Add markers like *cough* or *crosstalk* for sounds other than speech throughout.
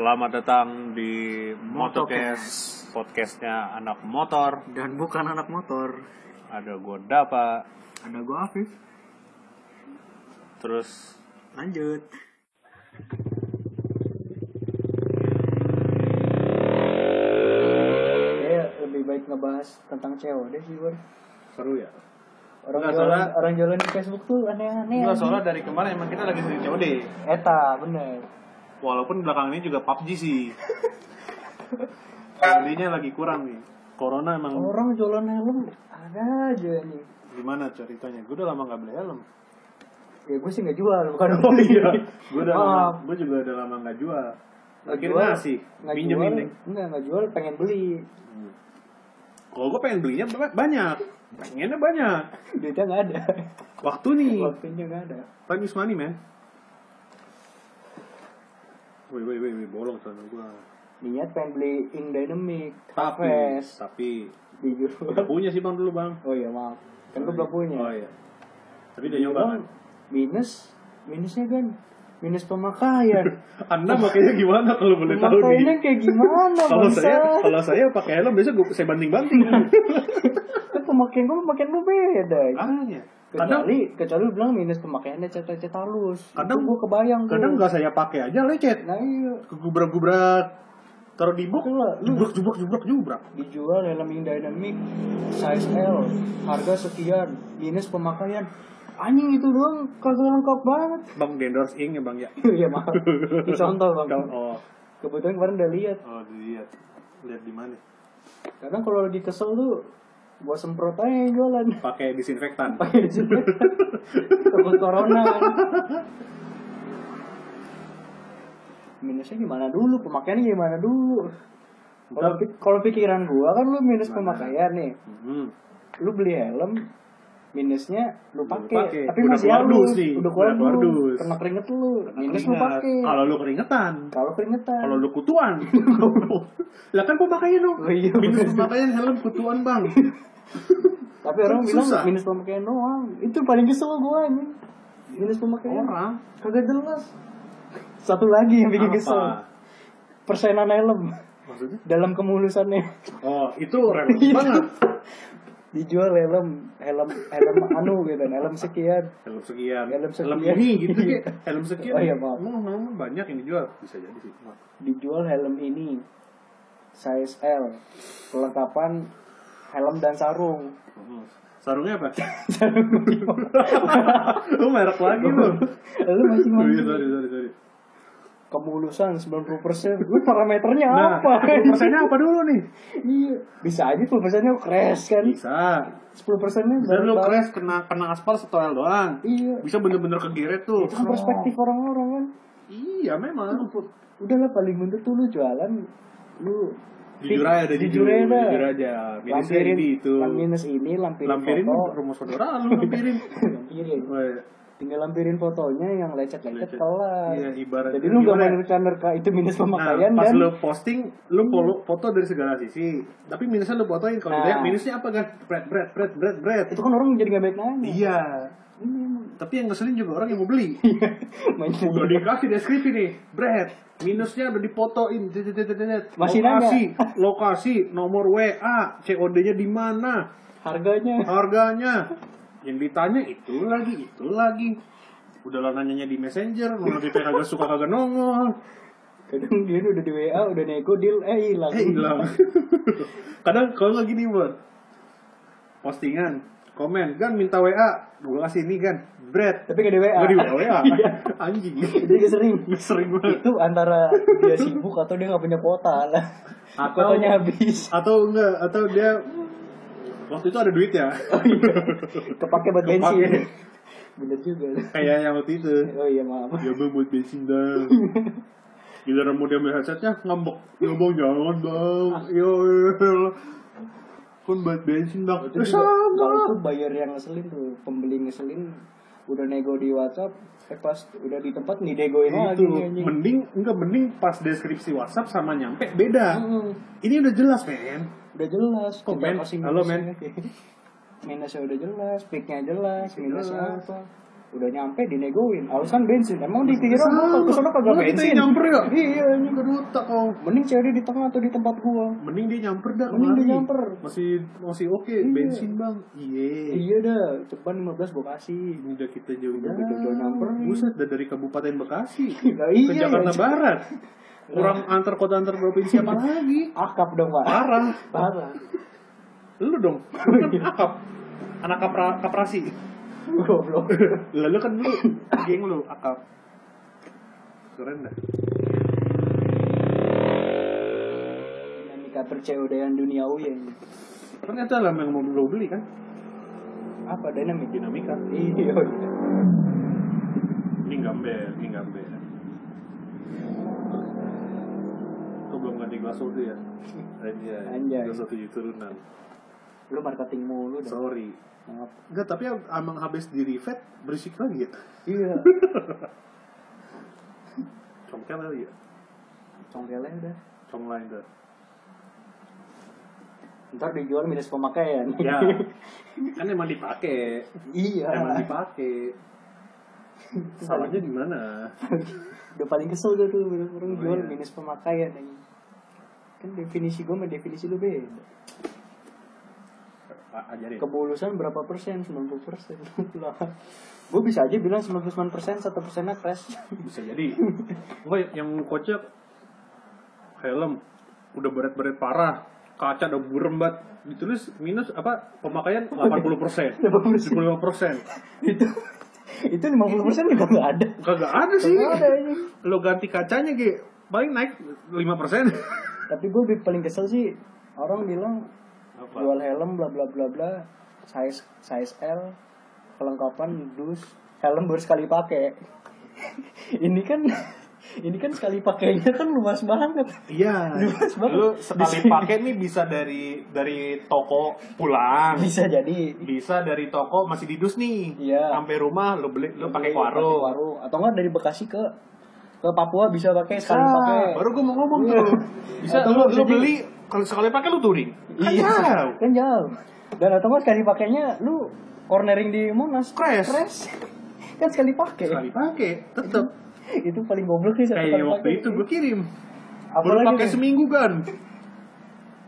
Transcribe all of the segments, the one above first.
Selamat datang di Motocast Podcastnya anak motor. Dan bukan anak motor. Ada gue Dapa. Ada gue Afif. Terus Lanjut. Kayak lebih baik ngebahas tentang COD sih Bor seru ya? Orang Enggak, jualan, soalnya- orang jualan di Facebook tuh aneh-aneh Enggak soalnya dari kemarin emang kita lagi sering COD Eta bener Walaupun belakang ini juga PUBG sih. *laughs* COD-nya lagi kurang nih. Corona emang Orang jualan helm ada aja nih gimana ceritanya? Gue udah lama gak beli helm. Ya gue sih gak jual bukan *laughs* Gue udah lama, gue juga udah lama gak jual. Akhirnya sih, Nggak pinjem jual, ini. Enggak, nggak jual pengen beli. Kalau gue pengen belinya ba- banyak. Pengennya banyak. *laughs* Duitnya nggak ada. Waktu nih. Waktunya nggak ada. Time is money man Wih wih wih, bolong sana gua Niat pengen beli Ink Dynamic Tapi Harvest Tapi. *laughs* Dijual Udah punya sih bang dulu bang. Oh iya maaf. Kan gue belum punya. Oh iya. Tapi udah nyoba kan Minus Minusnya kan Minus pemakaian *laughs* Anda makanya gimana kalau boleh tahu nih? Kayak gimana Kalau saya kalau saya pakai helm biasa gua, saya banding-banding. *laughs* Kan pemakaian gue pemakaian lu beda Makanya Kadang Kecuali Kecuali lu bilang minus pemakaiannya cat-cat halus. Kadang- gue kebayang kadang nggak saya pakai aja lecet. Nah iya. Kegubrak-gubrak Taruh di box Jubrak jubrak jubrak jubrak dijual helm Ink Dynamic size L harga sekian minus pemakaian. Anjing itu doang kagak lengkap banget. Bang di endorse ing ya bang ya? *laughs* Ya maaf. Contoh bang. Oh. Kebetulan kemarin udah lihat. Oh dilihat. Lihat di mana? Kadang kalau lagi kesel tuh gua semprot aja yang jualan. Pakai disinfektan. Pakai di sini takut corona kan. minusnya gimana dulu? Pemakaiannya gimana dulu? Kalau pikiran gua kan lu minus pemakaian nih. Hmm. lu beli helm minusnya lu pakai. tapi Udah masih halus dus nih. udah keluar Udah dus. kena keringet lu. Minus lu pakai. Kalau lu keringetan. Kalau keringetan. Kalau lu kutuan. *laughs* Lah kan pemakaian dong Oh iya, Minus pemakaian helm kutuan bang. *laughs* Tapi orang bilang Susah. minus pemakaian doang. Itu paling kesel gua ini minus pemakaian. Orang. Kagak jelas. Satu lagi yang bikin Apa? kesel. Persenan helm. Maksudnya? dalam kemulusannya. Oh itu relatif *laughs* banget dijual helm helm helm *laughs* anu gitu helm sekian Helm sekian Helm sekian. ini gitu kayak *laughs* Helm sekian Oh iya, maaf. Emang, emang banyak yang dijual Bisa jadi sih maaf. dijual helm ini size L kelengkapan helm dan sarung Hmm. Sarungnya apa? *laughs* Lu merek lagi lu lu masih Oh, iya, sorry, sorry, sorry. Kemulusan 90% persen. Lu parameternya Nah, apa? 10%-nya apa dulu nih? iya. Bisa aja 10 persennya crash kan? Bisa. 10 persennya Bisa lu crash kena kena aspal setoel doang. Iya. Bisa bener-bener kegeret tuh. Itu kan perspektif orang-orang kan? Iya memang. Udahlah paling bentuk tuh lu jualan lu Jujur aja deh, jujur jujur, aja. jujur aja. Minusnya lampirin. ini itu. minus ini lampirin, Lampirin foto. rumus saudara lu lampirin. *laughs* Lampirin. Oh. Tinggal lampirin fotonya yang lecet-lecet Lecet. kelar Iya, ibarat- jadi lu gak main nerka itu minus Nah, pemakaian pas dan lu posting, lu follow foto dari segala sisi. Tapi minusnya lu fotoin. Kalau Nah. dia minusnya apa kan? Bread, bread, bread, bread, bread. itu kan orang jadi gak baik nanya Iya. emang Tapi yang ngeselin juga orang yang mau beli. *laughs* main Udah dikasih deskripsi nih, bread. Minusnya udah tet. Masih lokasi, lokasi, nomor WA, COD-nya di mana, harganya harganya. Yang ditanya itu lagi, itu lagi. Udah lah nanyanya di messenger, mau lebih kagak suka kagak nongol. kadang dia udah di WA udah nego deal eh hilang Eh hilang. *laughs* Kadang kalau nggak gini buat postingan, komen kan minta WA, gue kasih ini kan, bread. tapi gak di WA Gue *laughs* di WA, anjing. jadi sering *laughs* Sering banget. itu antara dia sibuk atau dia nggak punya kuota lah Atau- habis Atau enggak, atau dia waktu itu ada duit ya, oh iya kepake buat bensin Kepake. bener juga kayak yang waktu itu. oh iya maaf Ya buat bensin dong. Giliran mau diambil headsetnya ngambek. Ya bang jangan bang. Ya elah. Kan buat bensin bang. itu juga kalau sama. itu bayar yang ngeselin tuh pembeli ngeselin udah nego di WhatsApp eh pas udah di tempat nih degoin lagi itu mending enggak mending pas deskripsi WhatsApp sama nyampe beda. Mm, Ini udah jelas men. Udah jelas Oh, men. Halo, minusnya. *laughs* minusnya udah jelas picknya jelas minusnya apa udah nyampe dinegoin alasan bensin emang dikira Sama. mau ke sana kagak bensin nyamper ya? iya. Kedua tak kau. mending cari di tengah atau di tempat gua Mending dia nyamper dah Mending dia nyamper. Masih masih oke Iya. bensin bang. Iya. iya dah cepat 15 gua kasih Ini udah kita jauh Udah jauh-jauh nyamperin. Buset, udah dari Kabupaten Bekasi *laughs* Lah ke iya Jakarta. Barat. *laughs* Kurang antar kota antar provinsi apa lagi? akap dong pak Parah. parah Lu dong. Lu kan akap. Anak kapra, kaprasi. goblok Lalu kan lu geng lu akap. Keren dah. dinamika perceodean duniawi ya ini. Ternyata lah yang mau lu beli kan apa dinamik dinamika. iya Ini gambar, ganti gelas tuh ya? *laughs* Anjay. Anjay. Gelas tujuh turunan. lu marketing mulu dah Sorry. Maaf. Enggak, tapi emang habis di revet berisik lagi ya. iya *laughs* Congkel kali ya. congkelnya udah Cong lain dah. ntar dijual minus pemakaian Ya. *laughs* kan emang dipakai. iya Emang dipakai. Salahnya di mana? udah paling kesel gue tuh orang Oh, jual iya. minus pemakaian kan definisi gue sama definisi lu beda ajarin. kebulusan berapa persen 90 persen lah gue bisa aja bilang 99 persen satu persennya crash Bisa jadi. Enggak, yang kocak helm udah berat-berat parah, kaca udah burem banget. Ditulis minus apa pemakaian 80 persen, 75 persen. itu itu 50 persen juga nggak ada Kagak ada sih. Nggak ada ini Lo ganti kacanya Ge, paling naik 5 persen. Tapi gue paling kesel sih orang bilang Apa? jual helm bla bla bla bla size size L kelengkapan dus helm baru sekali pakai *laughs* ini kan *laughs* ini kan sekali pakainya kan luas banget Iya. *laughs* Luas banget. Lu sekali pakai nih bisa dari dari toko pulang. bisa jadi Bisa dari toko masih di dus nih. Iya. Sampai rumah lu beli lu pakai warung atau enggak dari Bekasi ke ke Papua bisa pakai sekali pakai Baru gue mau ngomong Iya. tuh. Bisa Atau lu, lu beli kalau sekali pakai lu touring. Kan iya jauh. kan jauh dan atau enggak sekali pakainya lu cornering di Monas Crash. crash kan sekali pakai Sekali pakai tetep itu paling goblok sih satu kayak waktu pakai. itu gue kirim. Apa Baru lagi pakai seminggu kan.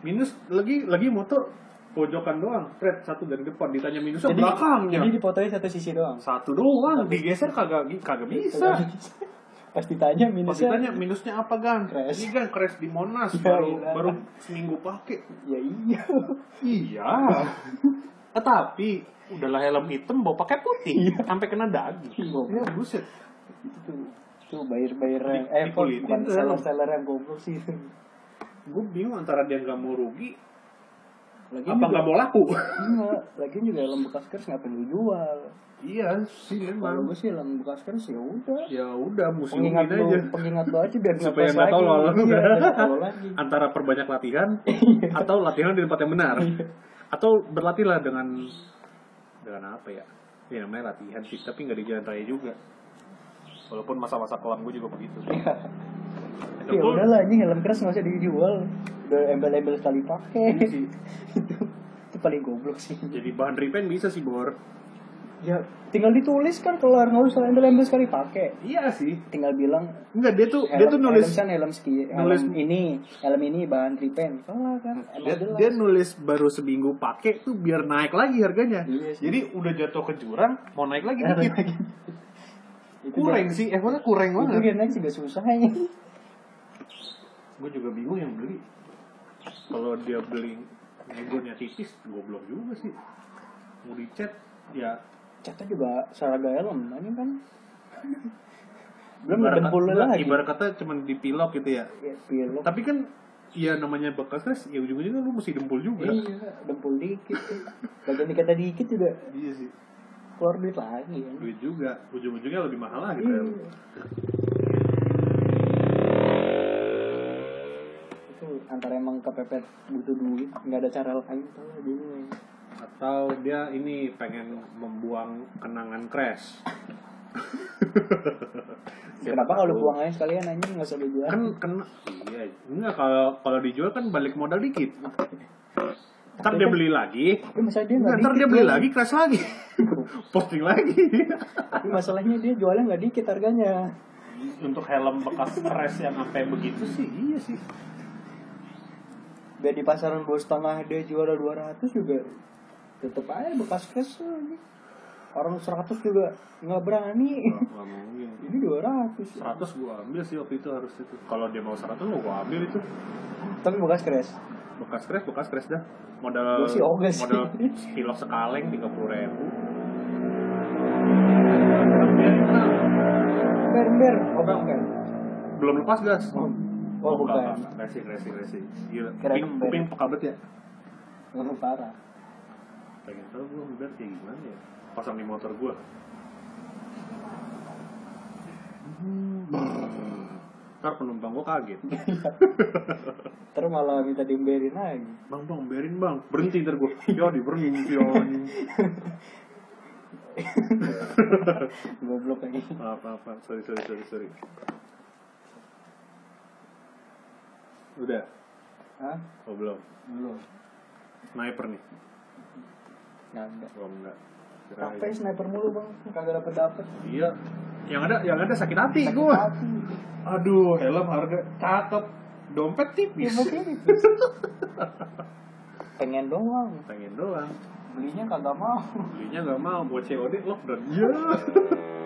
Minus lagi lagi motor pojokan doang. Fred satu dari depan ditanya minusnya jadi belakangnya. jadi dipotoin satu sisi doang Satu doang digeser kagak kagak bisa. Pas ditanya Pas minusnya ditanya minusnya apa gang? Crash. Ini gang crash di Monas Ya baru ilah. baru seminggu pakai. ya iya Iya. *laughs* Tetapi udahlah helm hitam bawa pakai putih sampai kena daging. Goblok. Ya buset. itu itu bayar bayar Di- eh bukan tuh. seller seller yang goblok sih Gue bingung antara dia nggak mau rugi lagi apa nggak mau laku. enggak lagi juga helm bekas kers ngapain lu jual iya sih kalau memang. gue sih helm bekas kers ya udah Ya udah museumin pengingat lu aja. pengingat lu aja biar Supaya nggak tolol. iya, nggak *laughs* tolol lagi Antara perbanyak latihan atau latihan di tempat yang benar. Atau berlatihlah dengan dengan apa ya? Ya namanya latihan sih, tapi nggak di jalan raya juga. Walaupun masa-masa kelam gue juga begitu. Iya. Itu ya udahlah ini helm keras nggak usah dijual embel-embel sekali pakai Iya sih. itu *laughs* itu paling goblok sih Jadi bahan repaint bisa sih Bor. ya tinggal ditulis kan kelar nggak usah embel-embel sekali pakai Iya sih. tinggal bilang Enggak dia tuh helm, dia tuh nulis helm kan helm ski helm nulis- ini helm ini bahan repaint kelar kan emang dia, jelas dia nulis baru seminggu pakai tuh biar naik lagi harganya. Iya sih. Jadi udah jatuh ke jurang mau naik lagi Naik lagi. *laughs* itu Kurang sih, eh maksudnya kurang itu banget. biar naik juga susah ya Gue juga bingung yang beli. Kalau dia beli negonya tipis, goblok juga sih. Mau dicat, ya catnya juga seragam helm ini kan belum ibarat kata- lagi Ibarat kata cuma dipilok gitu ya. ya, pilok Tapi kan ya namanya bekas ya ujung-ujungnya lu mesti dempul juga. Iya, dempul dikit. Bagian dikata dikit juga Iya sih. keluar duit lagi kan. Duit juga, ujung-ujungnya lebih mahal lagi. Iya. Pel. Itu antara emang kepepet butuh duit, nggak ada cara lain tuh bingung. Atau dia ini pengen membuang kenangan crash. *laughs* Kenapa kalau buang aja sekalian anjing nggak usah dijual? kan kena iya enggak kalau kalau dijual kan balik modal dikit Ntar dia beli lagi. Dia nggak Ntar dia beli lagi, crash lagi. *laughs* Posting lagi. Tapi masalahnya dia jualnya nggak dikit harganya. Untuk helm bekas crash yang sampai begitu sih, iya sih. Biar di pasaran dua setengah dia jual 200 juga tetep aja bekas cash lagi. Orang 100 juga nggak berani. Nggak mungkin. Ini 200. 100 gua ambil sih waktu itu harus itu. Kalau dia mau 100 lo gua ambil itu. Tapi bekas crash. Bekas crash, bekas crash dah. Modal sih modal pilok sekaleng 30 ribu. Ber ber. Oh bukan. Belum lepas gas. Oh, oh bukan. Racing, racing, racing. Gila. Kira Kuping, ember. kuping peka banget ya. Nggak parah. Pengen tau gua ember kayak gimana ya. Pasang di motor gua. Ntar penumpang gua kaget. *laughs* Terus malah minta diemberin lagi. Bang, bang, berin bang. Berhenti ntar gua. Ya, di berhenti. *laughs* Goblok lagi. Maaf, maaf, maaf. Sorry, sorry, sorry, sorry. Udah? Hah? Oh, belum? Belum. Sniper nih? Nggak ada. Belum, enggak. Capek sniper mulu bang, kagak dapet dapet. Iya. Yang ada, yang ada sakit hati gua. Aduh, helm harga cakep. Dompet Ya tipis. mungkin *laughs* Pengen doang, Pengen doang. belinya kagak mau. Belinya nggak mau buat COD lockdown. Iya. *laughs*